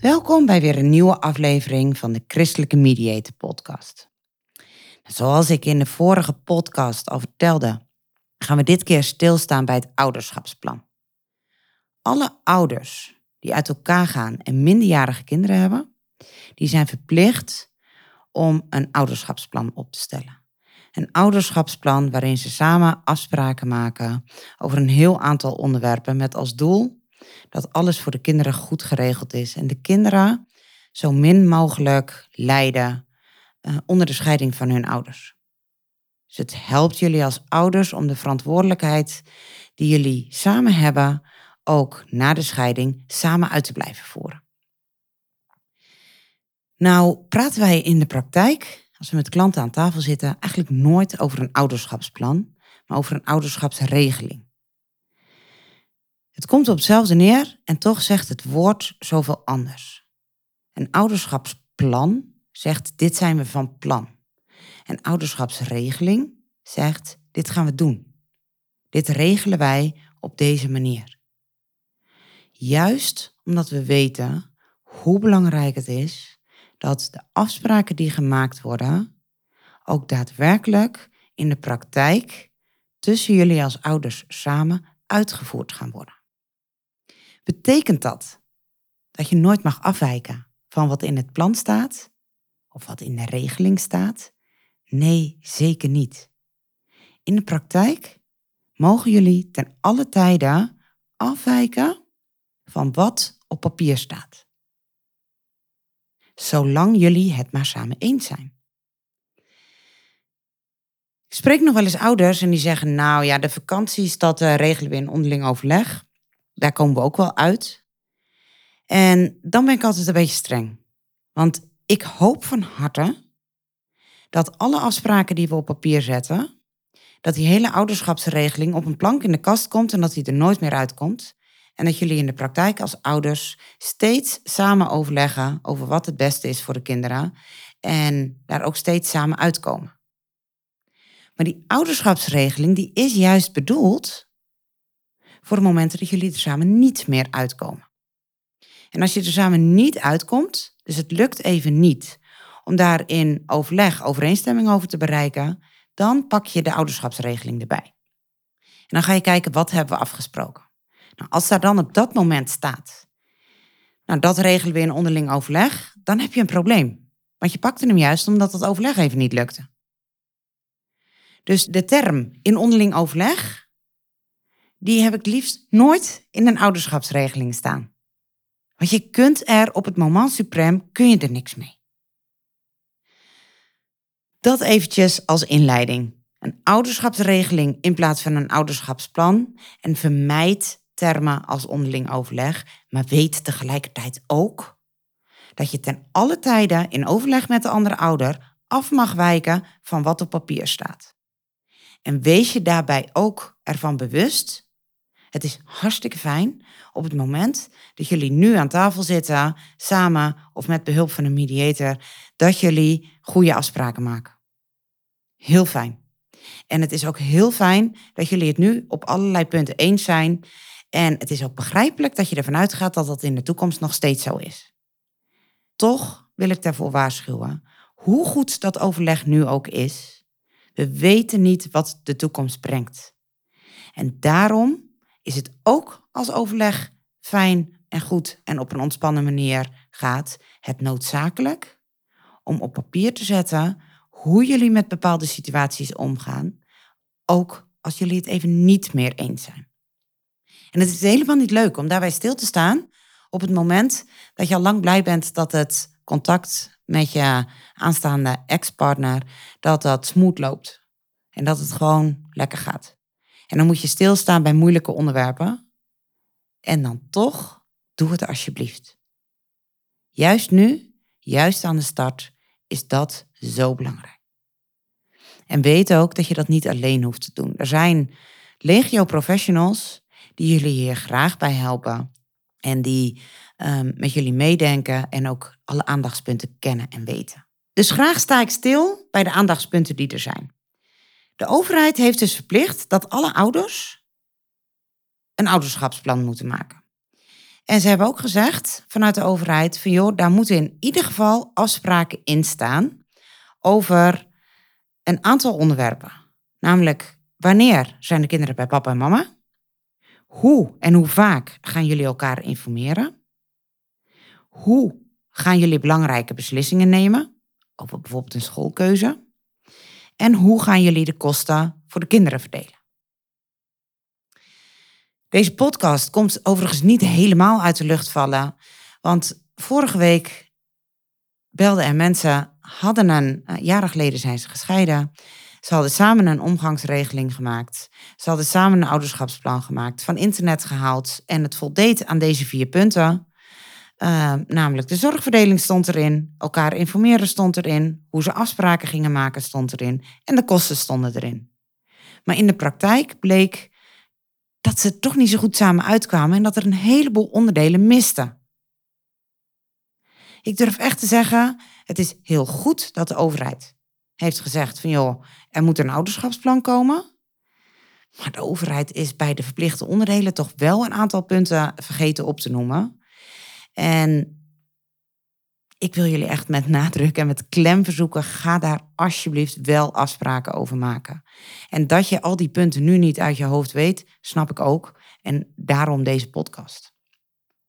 Welkom bij weer een nieuwe aflevering van de Christelijke Mediator Podcast. Zoals ik in de vorige podcast al vertelde, gaan we dit keer stilstaan bij het ouderschapsplan. Alle ouders die uit elkaar gaan en minderjarige kinderen hebben, die zijn verplicht om een ouderschapsplan op te stellen. Een ouderschapsplan waarin ze samen afspraken maken over een heel aantal onderwerpen met als doel dat alles voor de kinderen goed geregeld is en de kinderen zo min mogelijk lijden uh, onder de scheiding van hun ouders. Dus het helpt jullie als ouders om de verantwoordelijkheid die jullie samen hebben, ook na de scheiding, samen uit te blijven voeren. Nou, praten wij in de praktijk, als we met klanten aan tafel zitten, eigenlijk nooit over een ouderschapsplan, maar over een ouderschapsregeling. Het komt op hetzelfde neer en toch zegt het woord zoveel anders. Een ouderschapsplan zegt dit zijn we van plan. Een ouderschapsregeling zegt dit gaan we doen. Dit regelen wij op deze manier. Juist omdat we weten hoe belangrijk het is dat de afspraken die gemaakt worden ook daadwerkelijk in de praktijk tussen jullie als ouders samen uitgevoerd gaan worden. Betekent dat dat je nooit mag afwijken van wat in het plan staat of wat in de regeling staat? Nee, zeker niet. In de praktijk mogen jullie ten alle tijde afwijken van wat op papier staat. Zolang jullie het maar samen eens zijn. Ik spreek nog wel eens ouders en die zeggen, nou ja, de vakanties, dat uh, regelen we in onderling overleg. Daar komen we ook wel uit. En dan ben ik altijd een beetje streng. Want ik hoop van harte dat alle afspraken die we op papier zetten, dat die hele ouderschapsregeling op een plank in de kast komt en dat die er nooit meer uitkomt. En dat jullie in de praktijk als ouders steeds samen overleggen over wat het beste is voor de kinderen. En daar ook steeds samen uitkomen. Maar die ouderschapsregeling die is juist bedoeld voor de momenten dat jullie er samen niet meer uitkomen. En als je er samen niet uitkomt, dus het lukt even niet om daar in overleg overeenstemming over te bereiken, dan pak je de ouderschapsregeling erbij. En dan ga je kijken wat hebben we afgesproken. Nou, als daar dan op dat moment staat, nou dat regelen we in onderling overleg, dan heb je een probleem. Want je pakte hem juist omdat het overleg even niet lukte. Dus de term in onderling overleg, die heb ik liefst nooit in een ouderschapsregeling staan. Want je kunt er op het moment suprem, kun je er niks mee. Dat eventjes als inleiding. Een ouderschapsregeling in plaats van een ouderschapsplan en vermijd termen als onderling overleg, maar weet tegelijkertijd ook dat je ten alle tijden in overleg met de andere ouder af mag wijken van wat op papier staat. En wees je daarbij ook ervan bewust het is hartstikke fijn op het moment dat jullie nu aan tafel zitten, samen of met behulp van een mediator, dat jullie goede afspraken maken. Heel fijn. En het is ook heel fijn dat jullie het nu op allerlei punten eens zijn. En het is ook begrijpelijk dat je ervan uitgaat dat dat in de toekomst nog steeds zo is. Toch wil ik daarvoor waarschuwen, hoe goed dat overleg nu ook is, we weten niet wat de toekomst brengt. En daarom is het ook als overleg fijn en goed en op een ontspannen manier gaat, het noodzakelijk om op papier te zetten hoe jullie met bepaalde situaties omgaan, ook als jullie het even niet meer eens zijn. En het is helemaal niet leuk om daarbij stil te staan op het moment dat je al lang blij bent dat het contact met je aanstaande ex-partner, dat dat smooth loopt. En dat het gewoon lekker gaat. En dan moet je stilstaan bij moeilijke onderwerpen. En dan toch, doe het alsjeblieft. Juist nu, juist aan de start, is dat zo belangrijk. En weet ook dat je dat niet alleen hoeft te doen. Er zijn legio professionals die jullie hier graag bij helpen. En die um, met jullie meedenken en ook alle aandachtspunten kennen en weten. Dus graag sta ik stil bij de aandachtspunten die er zijn. De overheid heeft dus verplicht dat alle ouders een ouderschapsplan moeten maken. En ze hebben ook gezegd vanuit de overheid van joh, daar moeten in ieder geval afspraken in staan over een aantal onderwerpen. Namelijk wanneer zijn de kinderen bij papa en mama? Hoe en hoe vaak gaan jullie elkaar informeren? Hoe gaan jullie belangrijke beslissingen nemen? Over bijvoorbeeld een schoolkeuze. En hoe gaan jullie de kosten voor de kinderen verdelen? Deze podcast komt overigens niet helemaal uit de lucht vallen. Want vorige week belden er mensen, hadden een, uh, jaren geleden zijn ze gescheiden. Ze hadden samen een omgangsregeling gemaakt. Ze hadden samen een ouderschapsplan gemaakt, van internet gehaald. En het voldeed aan deze vier punten. Uh, namelijk de zorgverdeling stond erin, elkaar informeren stond erin, hoe ze afspraken gingen maken stond erin en de kosten stonden erin. Maar in de praktijk bleek dat ze toch niet zo goed samen uitkwamen en dat er een heleboel onderdelen misten. Ik durf echt te zeggen, het is heel goed dat de overheid heeft gezegd van joh, er moet een ouderschapsplan komen. Maar de overheid is bij de verplichte onderdelen toch wel een aantal punten vergeten op te noemen. En ik wil jullie echt met nadruk en met klem verzoeken, ga daar alsjeblieft wel afspraken over maken. En dat je al die punten nu niet uit je hoofd weet, snap ik ook. En daarom deze podcast.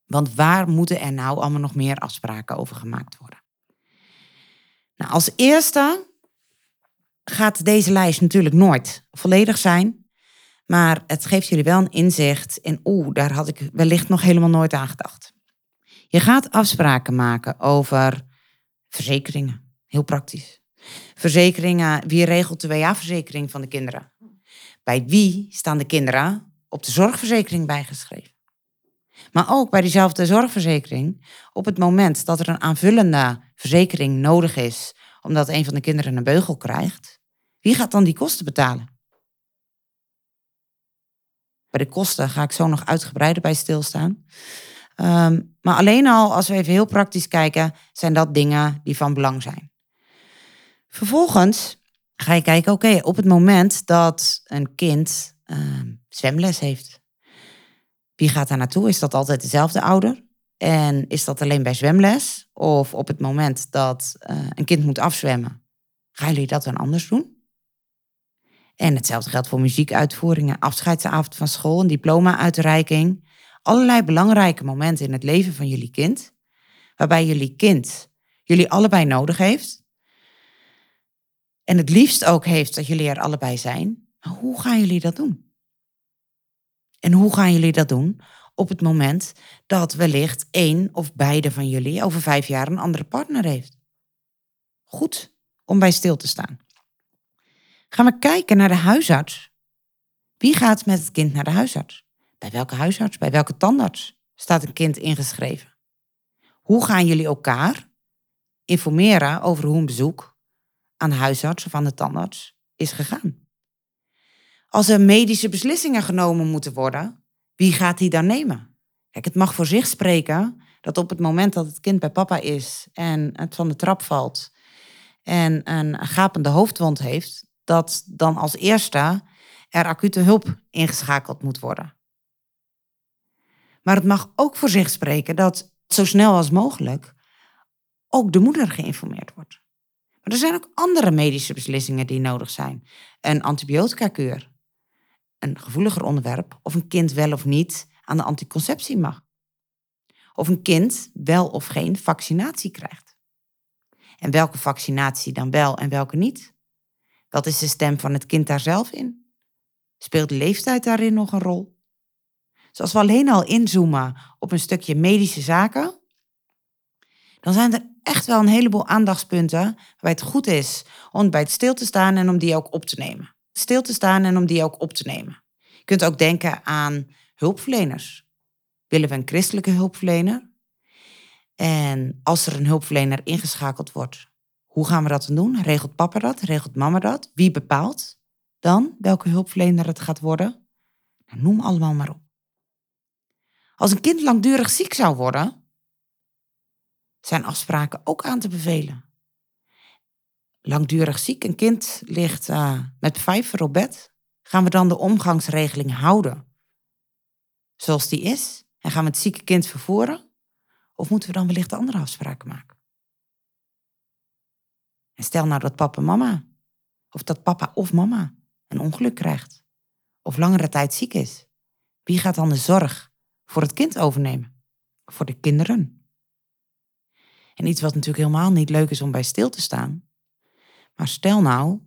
Want waar moeten er nou allemaal nog meer afspraken over gemaakt worden? Nou, als eerste gaat deze lijst natuurlijk nooit volledig zijn. Maar het geeft jullie wel een inzicht in, oeh, daar had ik wellicht nog helemaal nooit aan gedacht. Je gaat afspraken maken over verzekeringen. Heel praktisch. Verzekeringen, wie regelt de WA-verzekering van de kinderen? Bij wie staan de kinderen op de zorgverzekering bijgeschreven? Maar ook bij diezelfde zorgverzekering, op het moment dat er een aanvullende verzekering nodig is, omdat een van de kinderen een beugel krijgt, wie gaat dan die kosten betalen? Bij de kosten ga ik zo nog uitgebreider bij stilstaan. Um, maar alleen al als we even heel praktisch kijken, zijn dat dingen die van belang zijn. Vervolgens ga je kijken, oké, op het moment dat een kind uh, zwemles heeft, wie gaat daar naartoe? Is dat altijd dezelfde ouder? En is dat alleen bij zwemles? Of op het moment dat uh, een kind moet afzwemmen, gaan jullie dat dan anders doen? En hetzelfde geldt voor muziekuitvoeringen, afscheidsavond van school, een diploma-uitreiking allerlei belangrijke momenten in het leven van jullie kind, waarbij jullie kind jullie allebei nodig heeft. En het liefst ook heeft dat jullie er allebei zijn. Hoe gaan jullie dat doen? En hoe gaan jullie dat doen op het moment dat wellicht één of beide van jullie over vijf jaar een andere partner heeft? Goed om bij stil te staan. Gaan we kijken naar de huisarts. Wie gaat met het kind naar de huisarts? Bij welke huisarts, bij welke tandarts staat een kind ingeschreven? Hoe gaan jullie elkaar informeren over hoe een bezoek aan de huisarts of aan de tandarts is gegaan? Als er medische beslissingen genomen moeten worden, wie gaat die dan nemen? Kijk, het mag voor zich spreken dat op het moment dat het kind bij papa is en het van de trap valt en een gapende hoofdwond heeft, dat dan als eerste er acute hulp ingeschakeld moet worden. Maar het mag ook voor zich spreken dat zo snel als mogelijk ook de moeder geïnformeerd wordt. Maar er zijn ook andere medische beslissingen die nodig zijn. Een antibiotica-kuur, een gevoeliger onderwerp, of een kind wel of niet aan de anticonceptie mag. Of een kind wel of geen vaccinatie krijgt. En welke vaccinatie dan wel en welke niet? Wat is de stem van het kind daar zelf in? Speelt leeftijd daarin nog een rol? Zoals we alleen al inzoomen op een stukje medische zaken, dan zijn er echt wel een heleboel aandachtspunten waarbij het goed is om bij het stil te staan en om die ook op te nemen. Stil te staan en om die ook op te nemen. Je kunt ook denken aan hulpverleners. Willen we een christelijke hulpverlener? En als er een hulpverlener ingeschakeld wordt, hoe gaan we dat dan doen? Regelt papa dat? Regelt mama dat? Wie bepaalt dan welke hulpverlener het gaat worden? Nou, noem allemaal maar op. Als een kind langdurig ziek zou worden, zijn afspraken ook aan te bevelen. Langdurig ziek, een kind ligt uh, met vijver op bed. Gaan we dan de omgangsregeling houden zoals die is? En gaan we het zieke kind vervoeren? Of moeten we dan wellicht andere afspraken maken? En stel nou dat papa mama, of dat papa of mama een ongeluk krijgt, of langere tijd ziek is. Wie gaat dan de zorg voor het kind overnemen? Voor de kinderen? En iets wat natuurlijk helemaal niet leuk is om bij stil te staan. Maar stel nou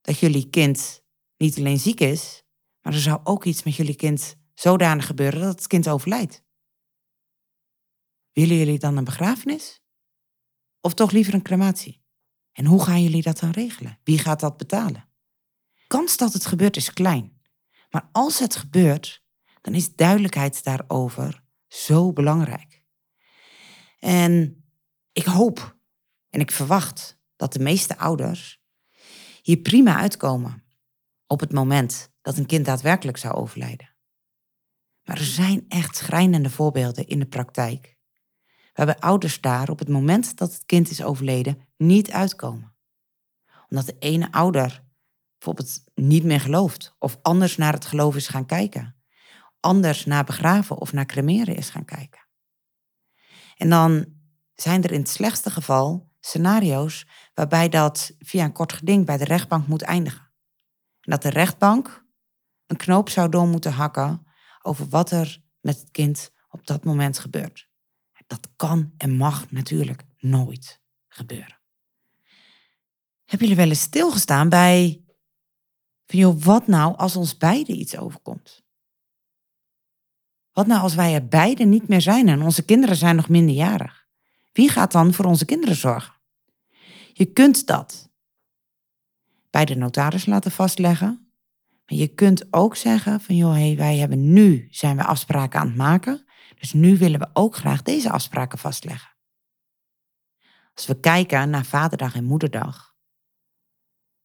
dat jullie kind niet alleen ziek is, maar er zou ook iets met jullie kind zodanig gebeuren dat het kind overlijdt. Willen jullie dan een begrafenis? Of toch liever een crematie? En hoe gaan jullie dat dan regelen? Wie gaat dat betalen? Kans dat het gebeurt is klein. Maar als het gebeurt, dan is duidelijkheid daarover zo belangrijk. En ik hoop en ik verwacht dat de meeste ouders hier prima uitkomen op het moment dat een kind daadwerkelijk zou overlijden. Maar er zijn echt schrijnende voorbeelden in de praktijk. Waarbij ouders daar op het moment dat het kind is overleden niet uitkomen. Omdat de ene ouder bijvoorbeeld niet meer gelooft. Of anders naar het geloof is gaan kijken. Anders naar begraven of naar cremeren is gaan kijken. En dan zijn er in het slechtste geval scenario's waarbij dat via een kort geding bij de rechtbank moet eindigen. En dat de rechtbank een knoop zou door moeten hakken over wat er met het kind op dat moment gebeurt. Dat kan en mag natuurlijk nooit gebeuren. Hebben jullie wel eens stilgestaan bij van joh, wat nou als ons beiden iets overkomt? Wat nou als wij er beiden niet meer zijn en onze kinderen zijn nog minderjarig? Wie gaat dan voor onze kinderen zorgen? Je kunt dat bij de notaris laten vastleggen maar je kunt ook zeggen van joh, hey, wij hebben nu zijn we afspraken aan het maken. Dus nu willen we ook graag deze afspraken vastleggen. Als we kijken naar Vaderdag en Moederdag,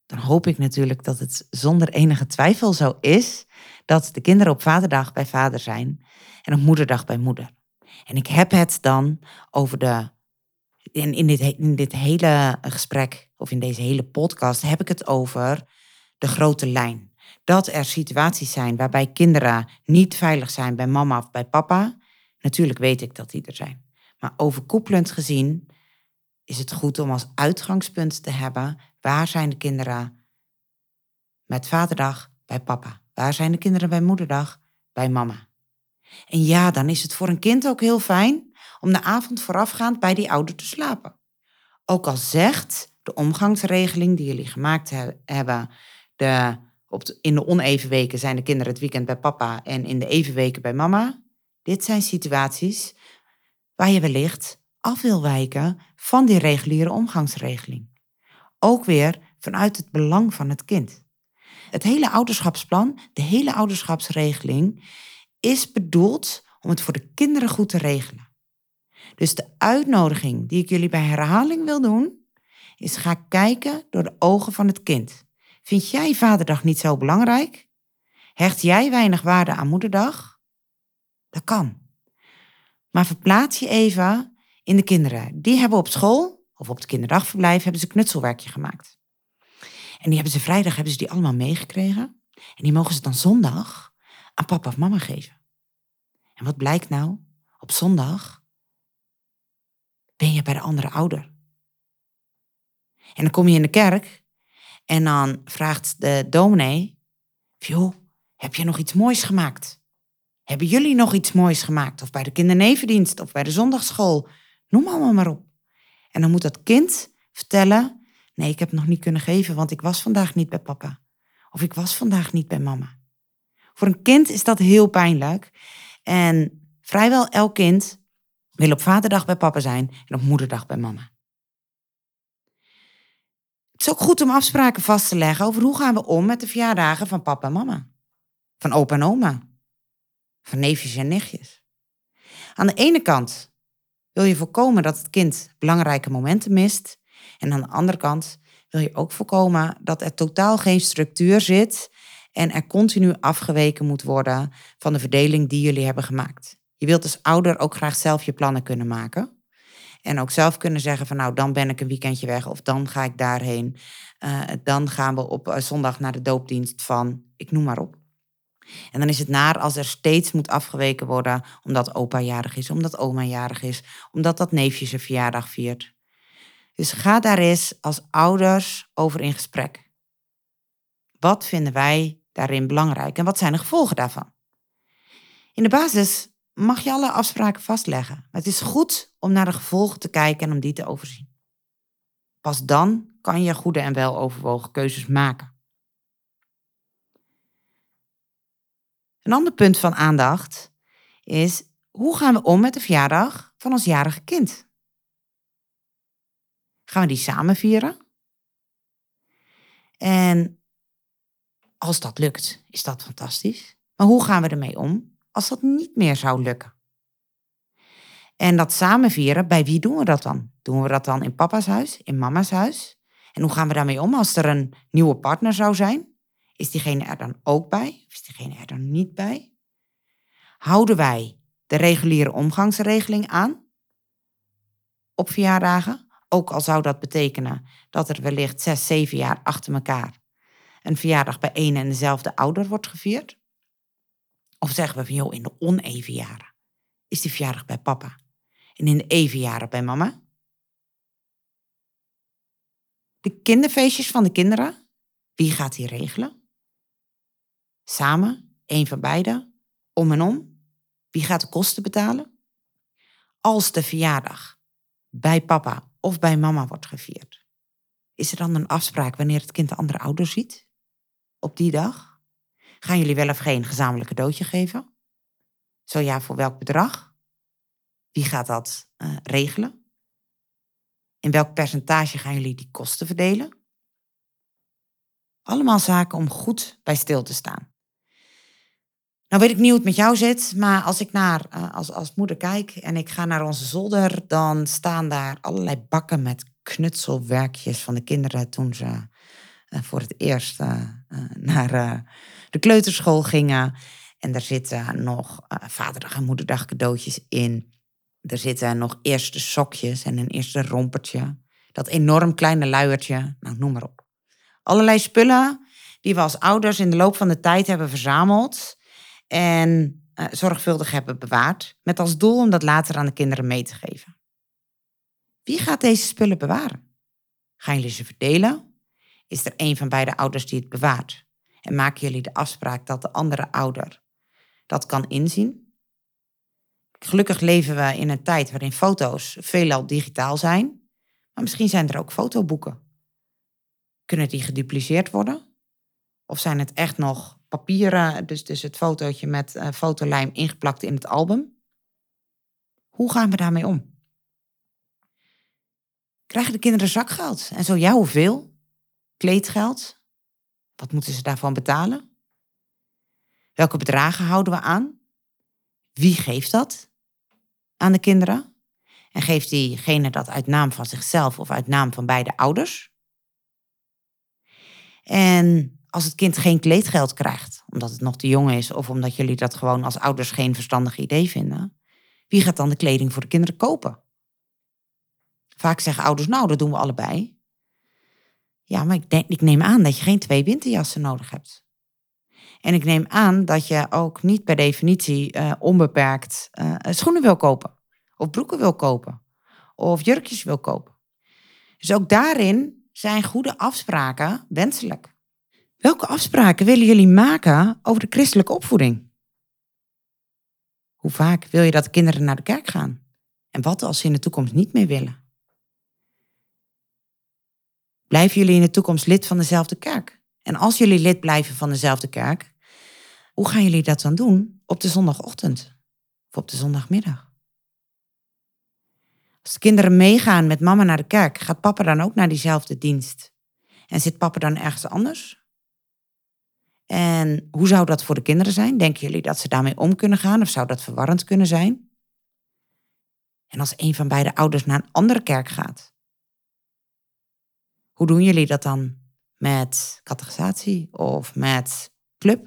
dan hoop ik natuurlijk dat het zonder enige twijfel zo is dat de kinderen op Vaderdag bij vader zijn en op Moederdag bij moeder. En ik heb het dan over de. In, in, dit, in dit hele gesprek, of in deze hele podcast, heb ik het over de grote lijn dat er situaties zijn waarbij kinderen niet veilig zijn bij mama of bij papa. Natuurlijk weet ik dat die er zijn. Maar overkoepelend gezien is het goed om als uitgangspunt te hebben waar zijn de kinderen met vaderdag bij papa? Waar zijn de kinderen bij moederdag bij mama? En ja, dan is het voor een kind ook heel fijn om de avond voorafgaand bij die ouder te slapen. Ook al zegt de omgangsregeling die jullie gemaakt hebben, de op in de oneven weken zijn de kinderen het weekend bij papa en in de even weken bij mama. Dit zijn situaties waar je wellicht af wil wijken van die reguliere omgangsregeling. Ook weer vanuit het belang van het kind. Het hele ouderschapsplan, de hele ouderschapsregeling, is bedoeld om het voor de kinderen goed te regelen. Dus de uitnodiging die ik jullie bij herhaling wil doen, is ga kijken door de ogen van het kind. Vind jij Vaderdag niet zo belangrijk? Hecht jij weinig waarde aan Moederdag? Dat kan. Maar verplaats je even in de kinderen. Die hebben op school of op het kinderdagverblijf hebben ze knutselwerkje gemaakt. En die hebben ze vrijdag hebben ze die allemaal meegekregen. En die mogen ze dan zondag aan papa of mama geven. En wat blijkt nou? Op zondag ben je bij de andere ouder. En dan kom je in de kerk en dan vraagt de dominee, joh, heb je nog iets moois gemaakt? Hebben jullie nog iets moois gemaakt? Of bij de kindernevendienst of bij de zondagsschool? Noem allemaal maar op. En dan moet dat kind vertellen: nee, ik heb nog niet kunnen geven, want ik was vandaag niet bij papa. Of ik was vandaag niet bij mama. Voor een kind is dat heel pijnlijk. En vrijwel elk kind wil op vaderdag bij papa zijn en op moederdag bij mama. Het is ook goed om afspraken vast te leggen over hoe gaan we om met de verjaardagen van papa en mama. Van opa en oma. Van neefjes en nichtjes. Aan de ene kant wil je voorkomen dat het kind belangrijke momenten mist. En aan de andere kant wil je ook voorkomen dat er totaal geen structuur zit en er continu afgeweken moet worden van de verdeling die jullie hebben gemaakt. Je wilt als ouder ook graag zelf je plannen kunnen maken. En ook zelf kunnen zeggen van nou, dan ben ik een weekendje weg of dan ga ik daarheen. Uh, dan gaan we op eh, zondag naar de doopdienst van, ik noem maar op. En dan is het naar als er steeds moet afgeweken worden omdat opa jarig is, omdat oma jarig is, omdat dat neefje zijn verjaardag viert. Dus ga daar eens als ouders over in gesprek. Wat vinden wij daarin belangrijk en wat zijn de gevolgen daarvan? In de basis mag je alle afspraken vastleggen. Maar het is goed om naar de gevolgen te kijken en om die te overzien. Pas dan kan je goede en weloverwogen keuzes maken. Een ander punt van aandacht is hoe gaan we om met de verjaardag van ons jarige kind? Gaan we die samen vieren? En als dat lukt, is dat fantastisch. Maar hoe gaan we ermee om als dat niet meer zou lukken? En dat samen vieren, bij wie doen we dat dan? Doen we dat dan in papa's huis, in mama's huis? En hoe gaan we daarmee om als er een nieuwe partner zou zijn? Is diegene er dan ook bij? Of is diegene er dan niet bij? Houden wij de reguliere omgangsregeling aan op verjaardagen? Ook al zou dat betekenen dat er wellicht zes, zeven jaar achter elkaar een verjaardag bij een en dezelfde ouder wordt gevierd? Of zeggen we van joh, in de oneven jaren is die verjaardag bij papa en in de even jaren bij mama? De kinderfeestjes van de kinderen, wie gaat die regelen? Samen, één van beiden, om en om. Wie gaat de kosten betalen? Als de verjaardag bij papa of bij mama wordt gevierd, is er dan een afspraak wanneer het kind de andere ouder ziet? Op die dag? Gaan jullie wel of geen gezamenlijk cadeautje geven? Zo ja, voor welk bedrag? Wie gaat dat uh, regelen? In welk percentage gaan jullie die kosten verdelen? Allemaal zaken om goed bij stil te staan. Nou weet ik niet hoe het met jou zit, maar als ik naar, uh, als, als moeder kijk en ik ga naar onze zolder, dan staan daar allerlei bakken met knutselwerkjes van de kinderen toen ze uh, voor het eerst uh, naar de kleuterschool gingen. En daar zitten nog vaderdag en moederdag cadeautjes in. Er zitten nog eerste sokjes en een eerste rompertje. Dat enorm kleine luiertje, nou noem maar op. Allerlei spullen die we als ouders in de loop van de tijd hebben verzameld en uh, zorgvuldig hebben bewaard, met als doel om dat later aan de kinderen mee te geven. Wie gaat deze spullen bewaren? Gaan jullie ze verdelen? Is er een van beide ouders die het bewaart? En maken jullie de afspraak dat de andere ouder dat kan inzien? Gelukkig leven we in een tijd waarin foto's veelal digitaal zijn, maar misschien zijn er ook fotoboeken. Kunnen die gedupliceerd worden? Of zijn het echt nog papieren, dus, dus het fotootje met uh, fotolijm ingeplakt in het album. Hoe gaan we daarmee om? Krijgen de kinderen zakgeld? En zo ja, hoeveel? Kleedgeld? Wat moeten ze daarvan betalen? Welke bedragen houden we aan? Wie geeft dat aan de kinderen? En geeft diegene dat uit naam van zichzelf of uit naam van beide ouders? En als het kind geen kleedgeld krijgt, omdat het nog te jong is of omdat jullie dat gewoon als ouders geen verstandig idee vinden, wie gaat dan de kleding voor de kinderen kopen? Vaak zeggen ouders, nou, dat doen we allebei. Ja, maar ik, denk, ik neem aan dat je geen twee winterjassen nodig hebt. En ik neem aan dat je ook niet per definitie uh, onbeperkt uh, schoenen wil kopen. Of broeken wil kopen. Of jurkjes wil kopen. Dus ook daarin zijn goede afspraken wenselijk. Welke afspraken willen jullie maken over de christelijke opvoeding? Hoe vaak wil je dat de kinderen naar de kerk gaan? En wat als ze in de toekomst niet meer willen? Blijven jullie in de toekomst lid van dezelfde kerk? En als jullie lid blijven van dezelfde kerk, hoe gaan jullie dat dan doen op de zondagochtend of op de zondagmiddag? Als de kinderen meegaan met mama naar de kerk, gaat papa dan ook naar diezelfde dienst? En zit papa dan ergens anders? En hoe zou dat voor de kinderen zijn? Denken jullie dat ze daarmee om kunnen gaan of zou dat verwarrend kunnen zijn? En als een van beide ouders naar een andere kerk gaat, hoe doen jullie dat dan? Met catechisatie of met club?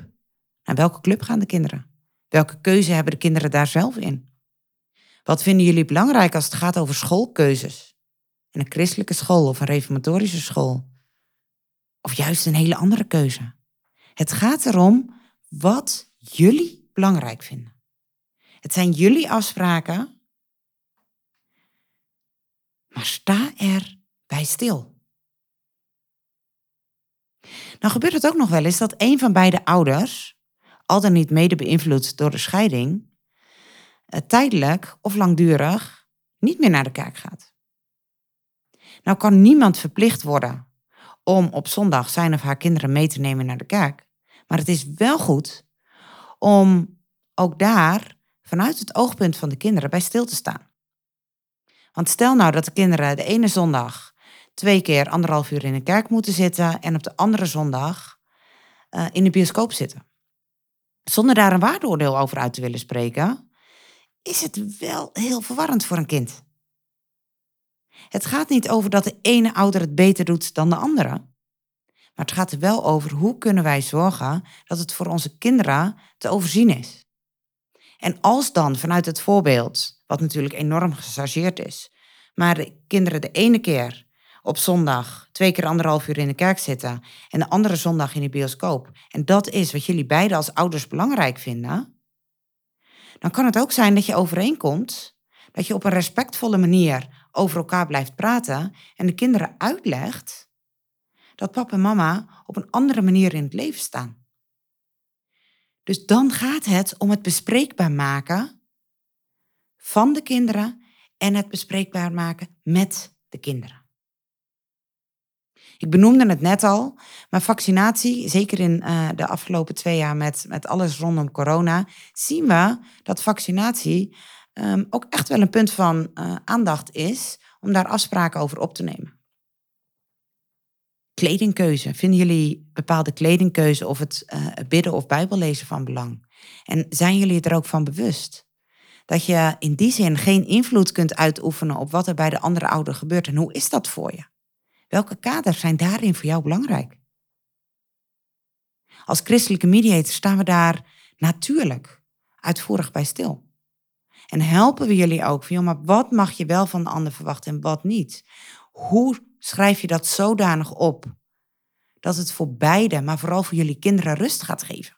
Naar welke club gaan de kinderen? Welke keuze hebben de kinderen daar zelf in? Wat vinden jullie belangrijk als het gaat over schoolkeuzes? En een christelijke school of een reformatorische school? Of juist een hele andere keuze? Het gaat erom wat jullie belangrijk vinden. Het zijn jullie afspraken, maar sta er bij stil. Nou gebeurt het ook nog wel eens dat een van beide ouders, al dan niet mede beïnvloed door de scheiding, eh, tijdelijk of langdurig niet meer naar de kerk gaat. Nou kan niemand verplicht worden om op zondag zijn of haar kinderen mee te nemen naar de kerk. Maar het is wel goed om ook daar vanuit het oogpunt van de kinderen bij stil te staan. Want stel nou dat de kinderen de ene zondag twee keer anderhalf uur in de kerk moeten zitten en op de andere zondag uh, in de bioscoop zitten. Zonder daar een waardeoordeel over uit te willen spreken, is het wel heel verwarrend voor een kind. Het gaat niet over dat de ene ouder het beter doet dan de andere. Maar het gaat er wel over hoe kunnen wij zorgen dat het voor onze kinderen te overzien is. En als dan vanuit het voorbeeld, wat natuurlijk enorm gechargeerd is, maar de kinderen de ene keer op zondag twee keer anderhalf uur in de kerk zitten en de andere zondag in de bioscoop. En dat is wat jullie beiden als ouders belangrijk vinden. Dan kan het ook zijn dat je overeenkomt dat je op een respectvolle manier over elkaar blijft praten en de kinderen uitlegt dat papa en mama op een andere manier in het leven staan. Dus dan gaat het om het bespreekbaar maken van de kinderen en het bespreekbaar maken met de kinderen. Ik benoemde het net al, maar vaccinatie, zeker in uh, de afgelopen twee jaar met, met alles rondom corona, zien we dat vaccinatie um, ook echt wel een punt van uh, aandacht is om daar afspraken over op te nemen. Kledingkeuze. Vinden jullie bepaalde kledingkeuze of het uh, bidden of bijbellezen van belang? En zijn jullie er ook van bewust? Dat je in die zin geen invloed kunt uitoefenen op wat er bij de andere ouder gebeurt. En hoe is dat voor je? Welke kaders zijn daarin voor jou belangrijk? Als christelijke mediator staan we daar natuurlijk uitvoerig bij stil. En helpen we jullie ook van, maar wat mag je wel van de ander verwachten en wat niet? Hoe schrijf je dat zodanig op dat het voor beide, maar vooral voor jullie kinderen rust gaat geven?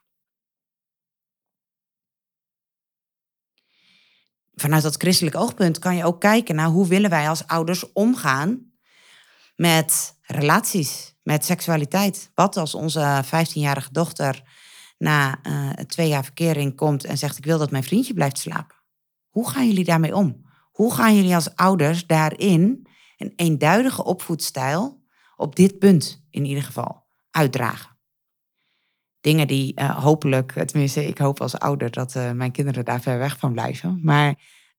Vanuit dat christelijk oogpunt kan je ook kijken naar hoe willen wij als ouders omgaan met relaties, met seksualiteit. Wat als onze 15-jarige dochter na uh, twee jaar verkering komt en zegt: Ik wil dat mijn vriendje blijft slapen? Hoe gaan jullie daarmee om? Hoe gaan jullie als ouders daarin een eenduidige opvoedstijl op dit punt in ieder geval uitdragen? Dingen die uh, hopelijk, tenminste, ik hoop als ouder dat uh, mijn kinderen daar ver weg van blijven. Maar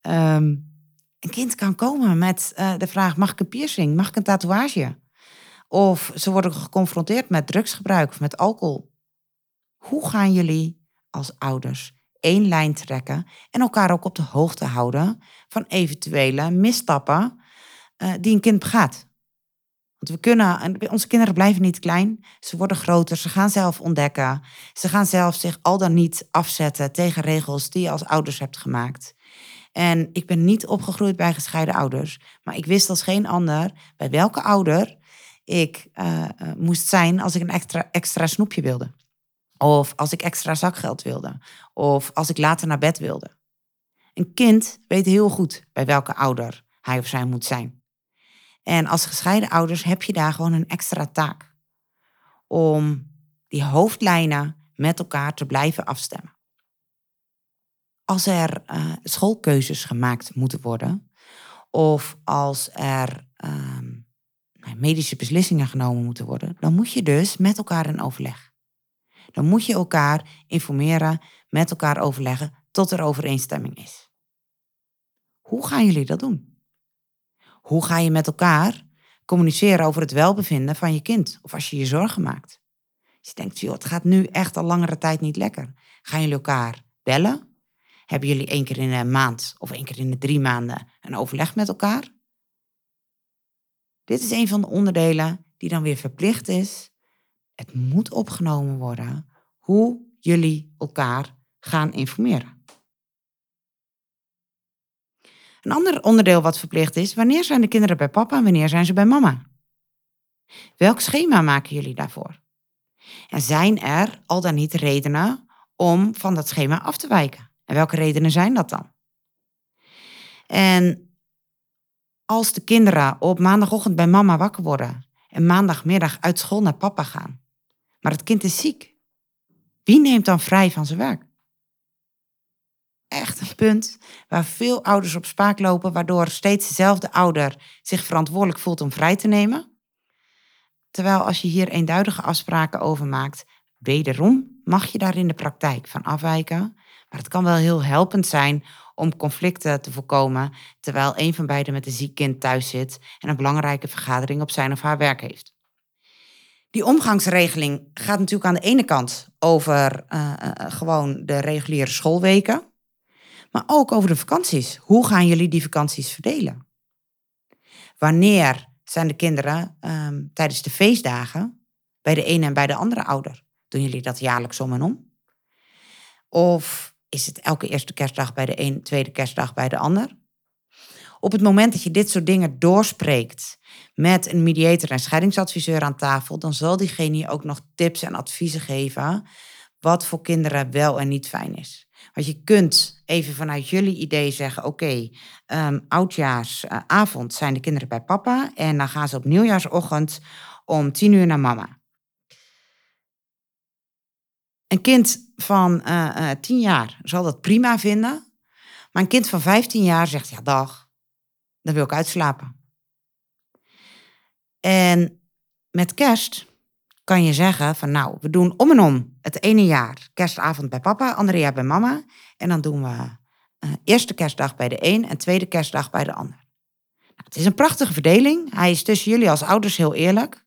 um, een kind kan komen met de vraag: mag ik een piercing? Mag ik een tatoeage? Of ze worden geconfronteerd met drugsgebruik of met alcohol. Hoe gaan jullie als ouders één lijn trekken en elkaar ook op de hoogte houden van eventuele misstappen uh, die een kind begaat? Want we kunnen, onze kinderen blijven niet klein, ze worden groter, ze gaan zelf ontdekken, ze gaan zelf zich al dan niet afzetten tegen regels die je als ouders hebt gemaakt. En ik ben niet opgegroeid bij gescheiden ouders. Maar ik wist als geen ander bij welke ouder ik uh, moest zijn als ik een extra, extra snoepje wilde. Of als ik extra zakgeld wilde. Of als ik later naar bed wilde. Een kind weet heel goed bij welke ouder hij of zij moet zijn. En als gescheiden ouders heb je daar gewoon een extra taak. Om die hoofdlijnen met elkaar te blijven afstemmen als er uh, schoolkeuzes gemaakt moeten worden, of als er um, medische beslissingen genomen moeten worden, dan moet je dus met elkaar in overleg. Dan moet je elkaar informeren, met elkaar overleggen tot er overeenstemming is. Hoe gaan jullie dat doen? Hoe ga je met elkaar communiceren over het welbevinden van je kind of als je je zorgen maakt? Als je denkt, joh, het gaat nu echt al langere tijd niet lekker. Gaan jullie elkaar bellen? Hebben jullie één keer in een maand of één keer in de drie maanden een overleg met elkaar? Dit is een van de onderdelen die dan weer verplicht is. Het moet opgenomen worden hoe jullie elkaar gaan informeren. Een ander onderdeel wat verplicht is, wanneer zijn de kinderen bij papa en wanneer zijn ze bij mama? Welk schema maken jullie daarvoor? En zijn er al dan niet redenen om van dat schema af te wijken? En welke redenen zijn dat dan? En als de kinderen op maandagochtend bij mama wakker worden en maandagmiddag uit school naar papa gaan, maar het kind is ziek, wie neemt dan vrij van zijn werk? Echt een punt waar veel ouders op spaak lopen, waardoor steeds dezelfde ouder zich verantwoordelijk voelt om vrij te nemen. Terwijl als je hier eenduidige afspraken over maakt, wederom mag je daar in de praktijk van afwijken. Maar het kan wel heel helpend zijn om conflicten te voorkomen terwijl een van beiden met een ziek kind thuis zit en een belangrijke vergadering op zijn of haar werk heeft. Die omgangsregeling gaat natuurlijk aan de ene kant over uh, gewoon de reguliere schoolweken, maar ook over de vakanties. Hoe gaan jullie die vakanties verdelen? Wanneer zijn de kinderen um, tijdens de feestdagen bij de ene en bij de andere ouder? Doen jullie dat jaarlijks om en om? Of is het elke eerste kerstdag bij de een, tweede kerstdag bij de ander? Op het moment dat je dit soort dingen doorspreekt met een mediator en scheidingsadviseur aan tafel, dan zal diegene je ook nog tips en adviezen geven wat voor kinderen wel en niet fijn is. Want je kunt even vanuit jullie idee zeggen: oké, um, oudjaarsavond zijn de kinderen bij papa en dan gaan ze op nieuwjaarsochtend om tien uur naar mama. Een kind van uh, uh, 10 jaar zal dat prima vinden. Maar een kind van 15 jaar zegt, ja dag, dan wil ik uitslapen. En met kerst kan je zeggen van nou, we doen om en om het ene jaar kerstavond bij papa, andere jaar bij mama. En dan doen we uh, eerste kerstdag bij de een en tweede kerstdag bij de ander. Nou, het is een prachtige verdeling. Hij is tussen jullie als ouders heel eerlijk.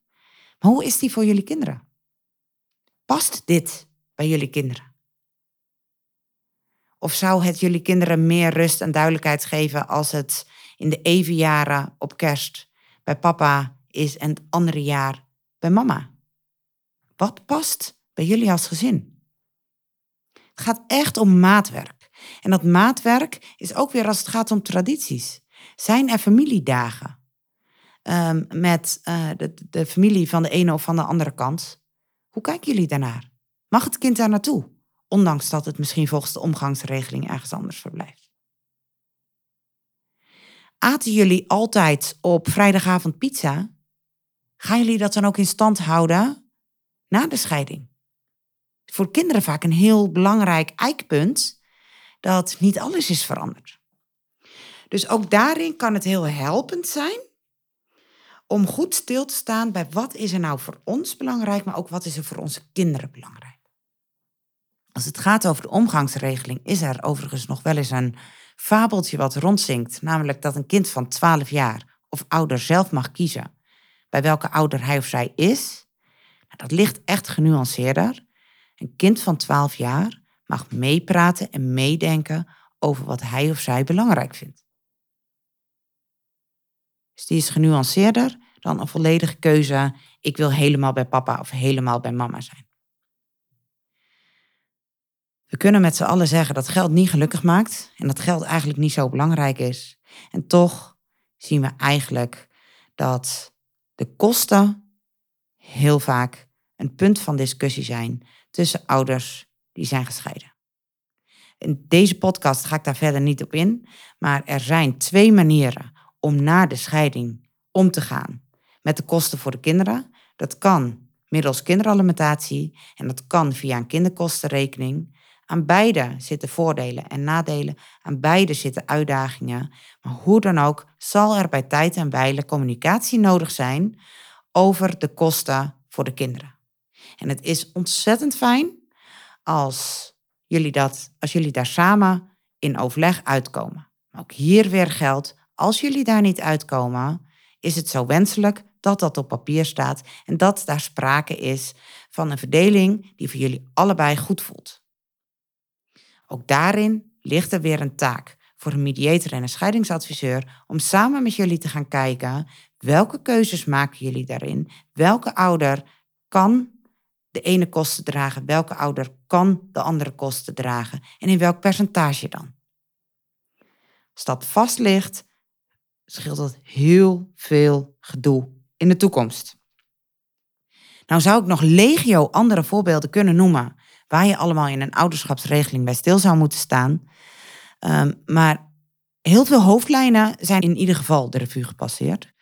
Maar hoe is die voor jullie kinderen? Past dit bij jullie kinderen? Of zou het jullie kinderen meer rust en duidelijkheid geven als het in de even jaren op kerst bij papa is en het andere jaar bij mama? Wat past bij jullie als gezin? Het gaat echt om maatwerk. En dat maatwerk is ook weer als het gaat om tradities. Zijn er familiedagen um, met uh, de, de familie van de ene of van de andere kant? Hoe kijken jullie daarnaar? Mag het kind daar naartoe, ondanks dat het misschien volgens de omgangsregeling ergens anders verblijft? Aten jullie altijd op vrijdagavond pizza? Gaan jullie dat dan ook in stand houden na de scheiding? Voor kinderen vaak een heel belangrijk eikpunt dat niet alles is veranderd. Dus ook daarin kan het heel helpend zijn om goed stil te staan bij wat is er nou voor ons belangrijk, maar ook wat is er voor onze kinderen belangrijk. Als het gaat over de omgangsregeling, is er overigens nog wel eens een fabeltje wat rondzinkt. Namelijk dat een kind van 12 jaar of ouder zelf mag kiezen bij welke ouder hij of zij is. Dat ligt echt genuanceerder. Een kind van 12 jaar mag meepraten en meedenken over wat hij of zij belangrijk vindt. Dus die is genuanceerder dan een volledige keuze. Ik wil helemaal bij papa of helemaal bij mama zijn. We kunnen met z'n allen zeggen dat geld niet gelukkig maakt en dat geld eigenlijk niet zo belangrijk is. En toch zien we eigenlijk dat de kosten heel vaak een punt van discussie zijn tussen ouders die zijn gescheiden. In deze podcast ga ik daar verder niet op in, maar er zijn twee manieren om na de scheiding om te gaan met de kosten voor de kinderen. Dat kan middels kinderalimentatie en dat kan via een kinderkostenrekening. Aan beide zitten voordelen en nadelen. Aan beide zitten uitdagingen. Maar hoe dan ook zal er bij tijd en wijle communicatie nodig zijn over de kosten voor de kinderen. En het is ontzettend fijn als jullie, dat, als jullie daar samen in overleg uitkomen. ook hier weer geldt, als jullie daar niet uitkomen, is het zo wenselijk dat dat op papier staat en dat daar sprake is van een verdeling die voor jullie allebei goed voelt. Ook daarin ligt er weer een taak voor een mediator en een scheidingsadviseur om samen met jullie te gaan kijken welke keuzes maken jullie daarin, welke ouder kan de ene kosten dragen, welke ouder kan de andere kosten dragen en in welk percentage dan. Als dat vast ligt, scheelt dat heel veel gedoe in de toekomst. Nou zou ik nog legio andere voorbeelden kunnen noemen waar je allemaal in een ouderschapsregeling bij stil zou moeten staan. Ehm, maar heel veel hoofdlijnen zijn in ieder geval de revue gepasseerd.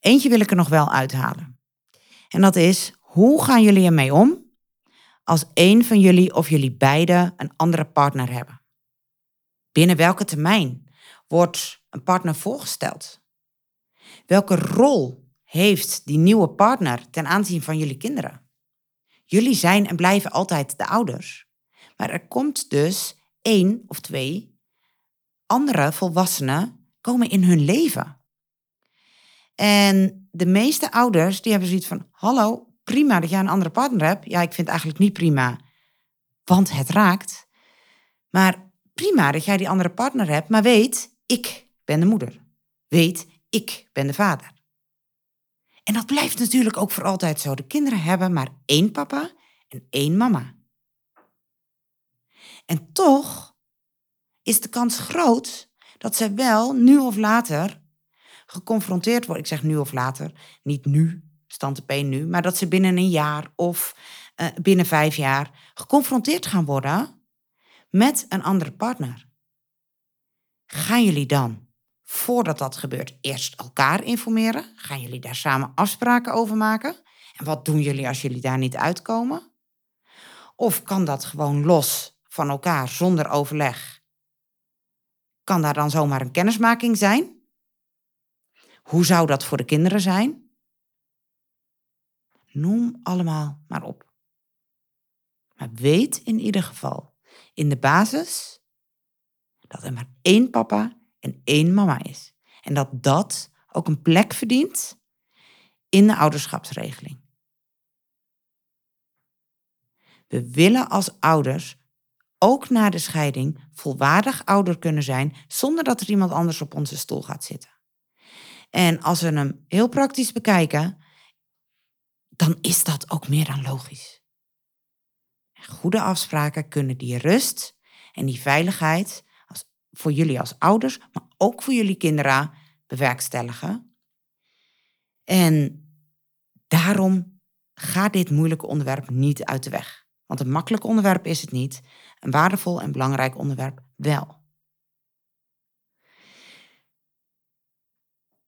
Eentje wil ik er nog wel uithalen. En dat is, hoe gaan jullie ermee om als een van jullie of jullie beiden een andere partner hebben? Binnen welke termijn wordt een partner voorgesteld? Welke rol heeft die nieuwe partner ten aanzien van jullie kinderen? Jullie zijn en blijven altijd de ouders. Maar er komt dus één of twee andere volwassenen komen in hun leven. En de meeste ouders die hebben zoiets van: hallo, prima dat jij een andere partner hebt. Ja, ik vind het eigenlijk niet prima, want het raakt. Maar prima dat jij die andere partner hebt, maar weet, ik ben de moeder. Weet, ik ben de vader. En dat blijft natuurlijk ook voor altijd zo. De kinderen hebben maar één papa en één mama. En toch is de kans groot dat ze wel nu of later geconfronteerd worden. Ik zeg nu of later, niet nu, stand P nu, maar dat ze binnen een jaar of uh, binnen vijf jaar geconfronteerd gaan worden met een andere partner. Gaan jullie dan voordat dat gebeurt, eerst elkaar informeren? Gaan jullie daar samen afspraken over maken? En wat doen jullie als jullie daar niet uitkomen? Of kan dat gewoon los van elkaar zonder overleg? Kan daar dan zomaar een kennismaking zijn? Hoe zou dat voor de kinderen zijn? Noem allemaal maar op. Maar weet in ieder geval in de basis dat er maar één papa en één mama is. En dat dat ook een plek verdient in de ouderschapsregeling. We willen als ouders ook na de scheiding volwaardig ouder kunnen zijn zonder dat er iemand anders op onze stoel gaat zitten. En als we hem heel praktisch bekijken, dan is dat ook meer dan logisch. Goede afspraken kunnen die rust en die veiligheid voor jullie als ouders, maar ook voor jullie kinderen bewerkstelligen. En daarom gaat dit moeilijke onderwerp niet uit de weg. Want een makkelijk onderwerp is het niet, een waardevol en belangrijk onderwerp wel.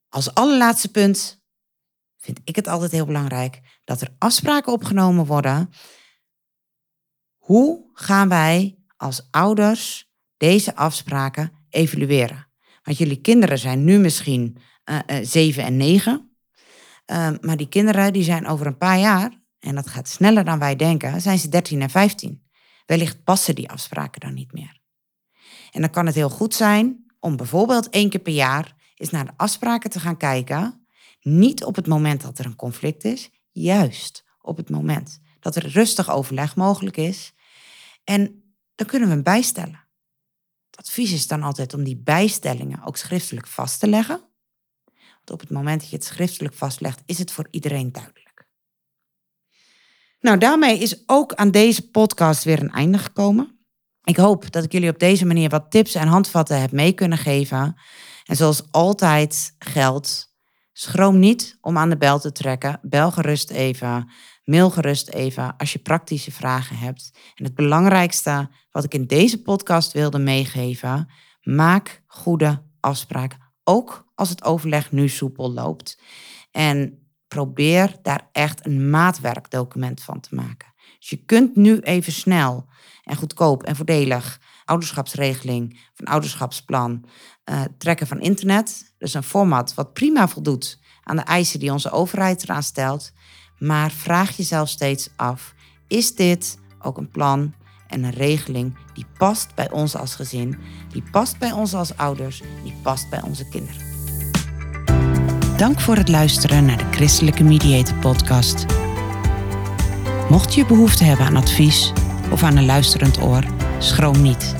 Als allerlaatste punt vind ik het altijd heel belangrijk dat er afspraken opgenomen worden. Hoe gaan wij als ouders deze afspraken evalueren. Want jullie kinderen zijn nu misschien uh, 7 en 9. Uh, ehm, maar die kinderen die zijn over een paar jaar, en dat gaat sneller dan wij denken, zijn ze 13 en 15. Wellicht passen die afspraken dan niet meer. En dan kan het heel goed zijn om bijvoorbeeld één keer per jaar eens naar de afspraken te gaan kijken. Niet op het moment dat er een conflict is, juist op het moment dat er rustig overleg mogelijk is. En dan kunnen we hem bijstellen advies is dan altijd om die bijstellingen ook schriftelijk vast te leggen. Want op het moment dat je het schriftelijk vastlegt, is het voor iedereen duidelijk. Nou, daarmee is ook aan deze podcast weer een einde gekomen. Ik hoop dat ik jullie op deze manier wat tips en handvatten heb mee kunnen geven. En zoals altijd geldt, schroom niet om aan de bel te trekken. Bel gerust even. Mail gerust even als je praktische vragen hebt. En het belangrijkste wat ik in deze podcast wilde meegeven, maak goede afspraken. Ook als het overleg nu soepel loopt. En probeer daar echt een maatwerkdocument van te maken. Dus je kunt nu even snel en goedkoop en voordelig ouderschapsregeling een ouderschapsplan uh, trekken van internet. Dus een format wat prima voldoet aan de eisen die onze overheid eraan stelt. Maar vraag jezelf steeds af: is dit ook een plan en een regeling die past bij ons als gezin, die past bij ons als ouders, die past bij onze kinderen? Dank voor het luisteren naar de Christelijke Mediator Podcast. Mocht je behoefte hebben aan advies of aan een luisterend oor, schroom niet.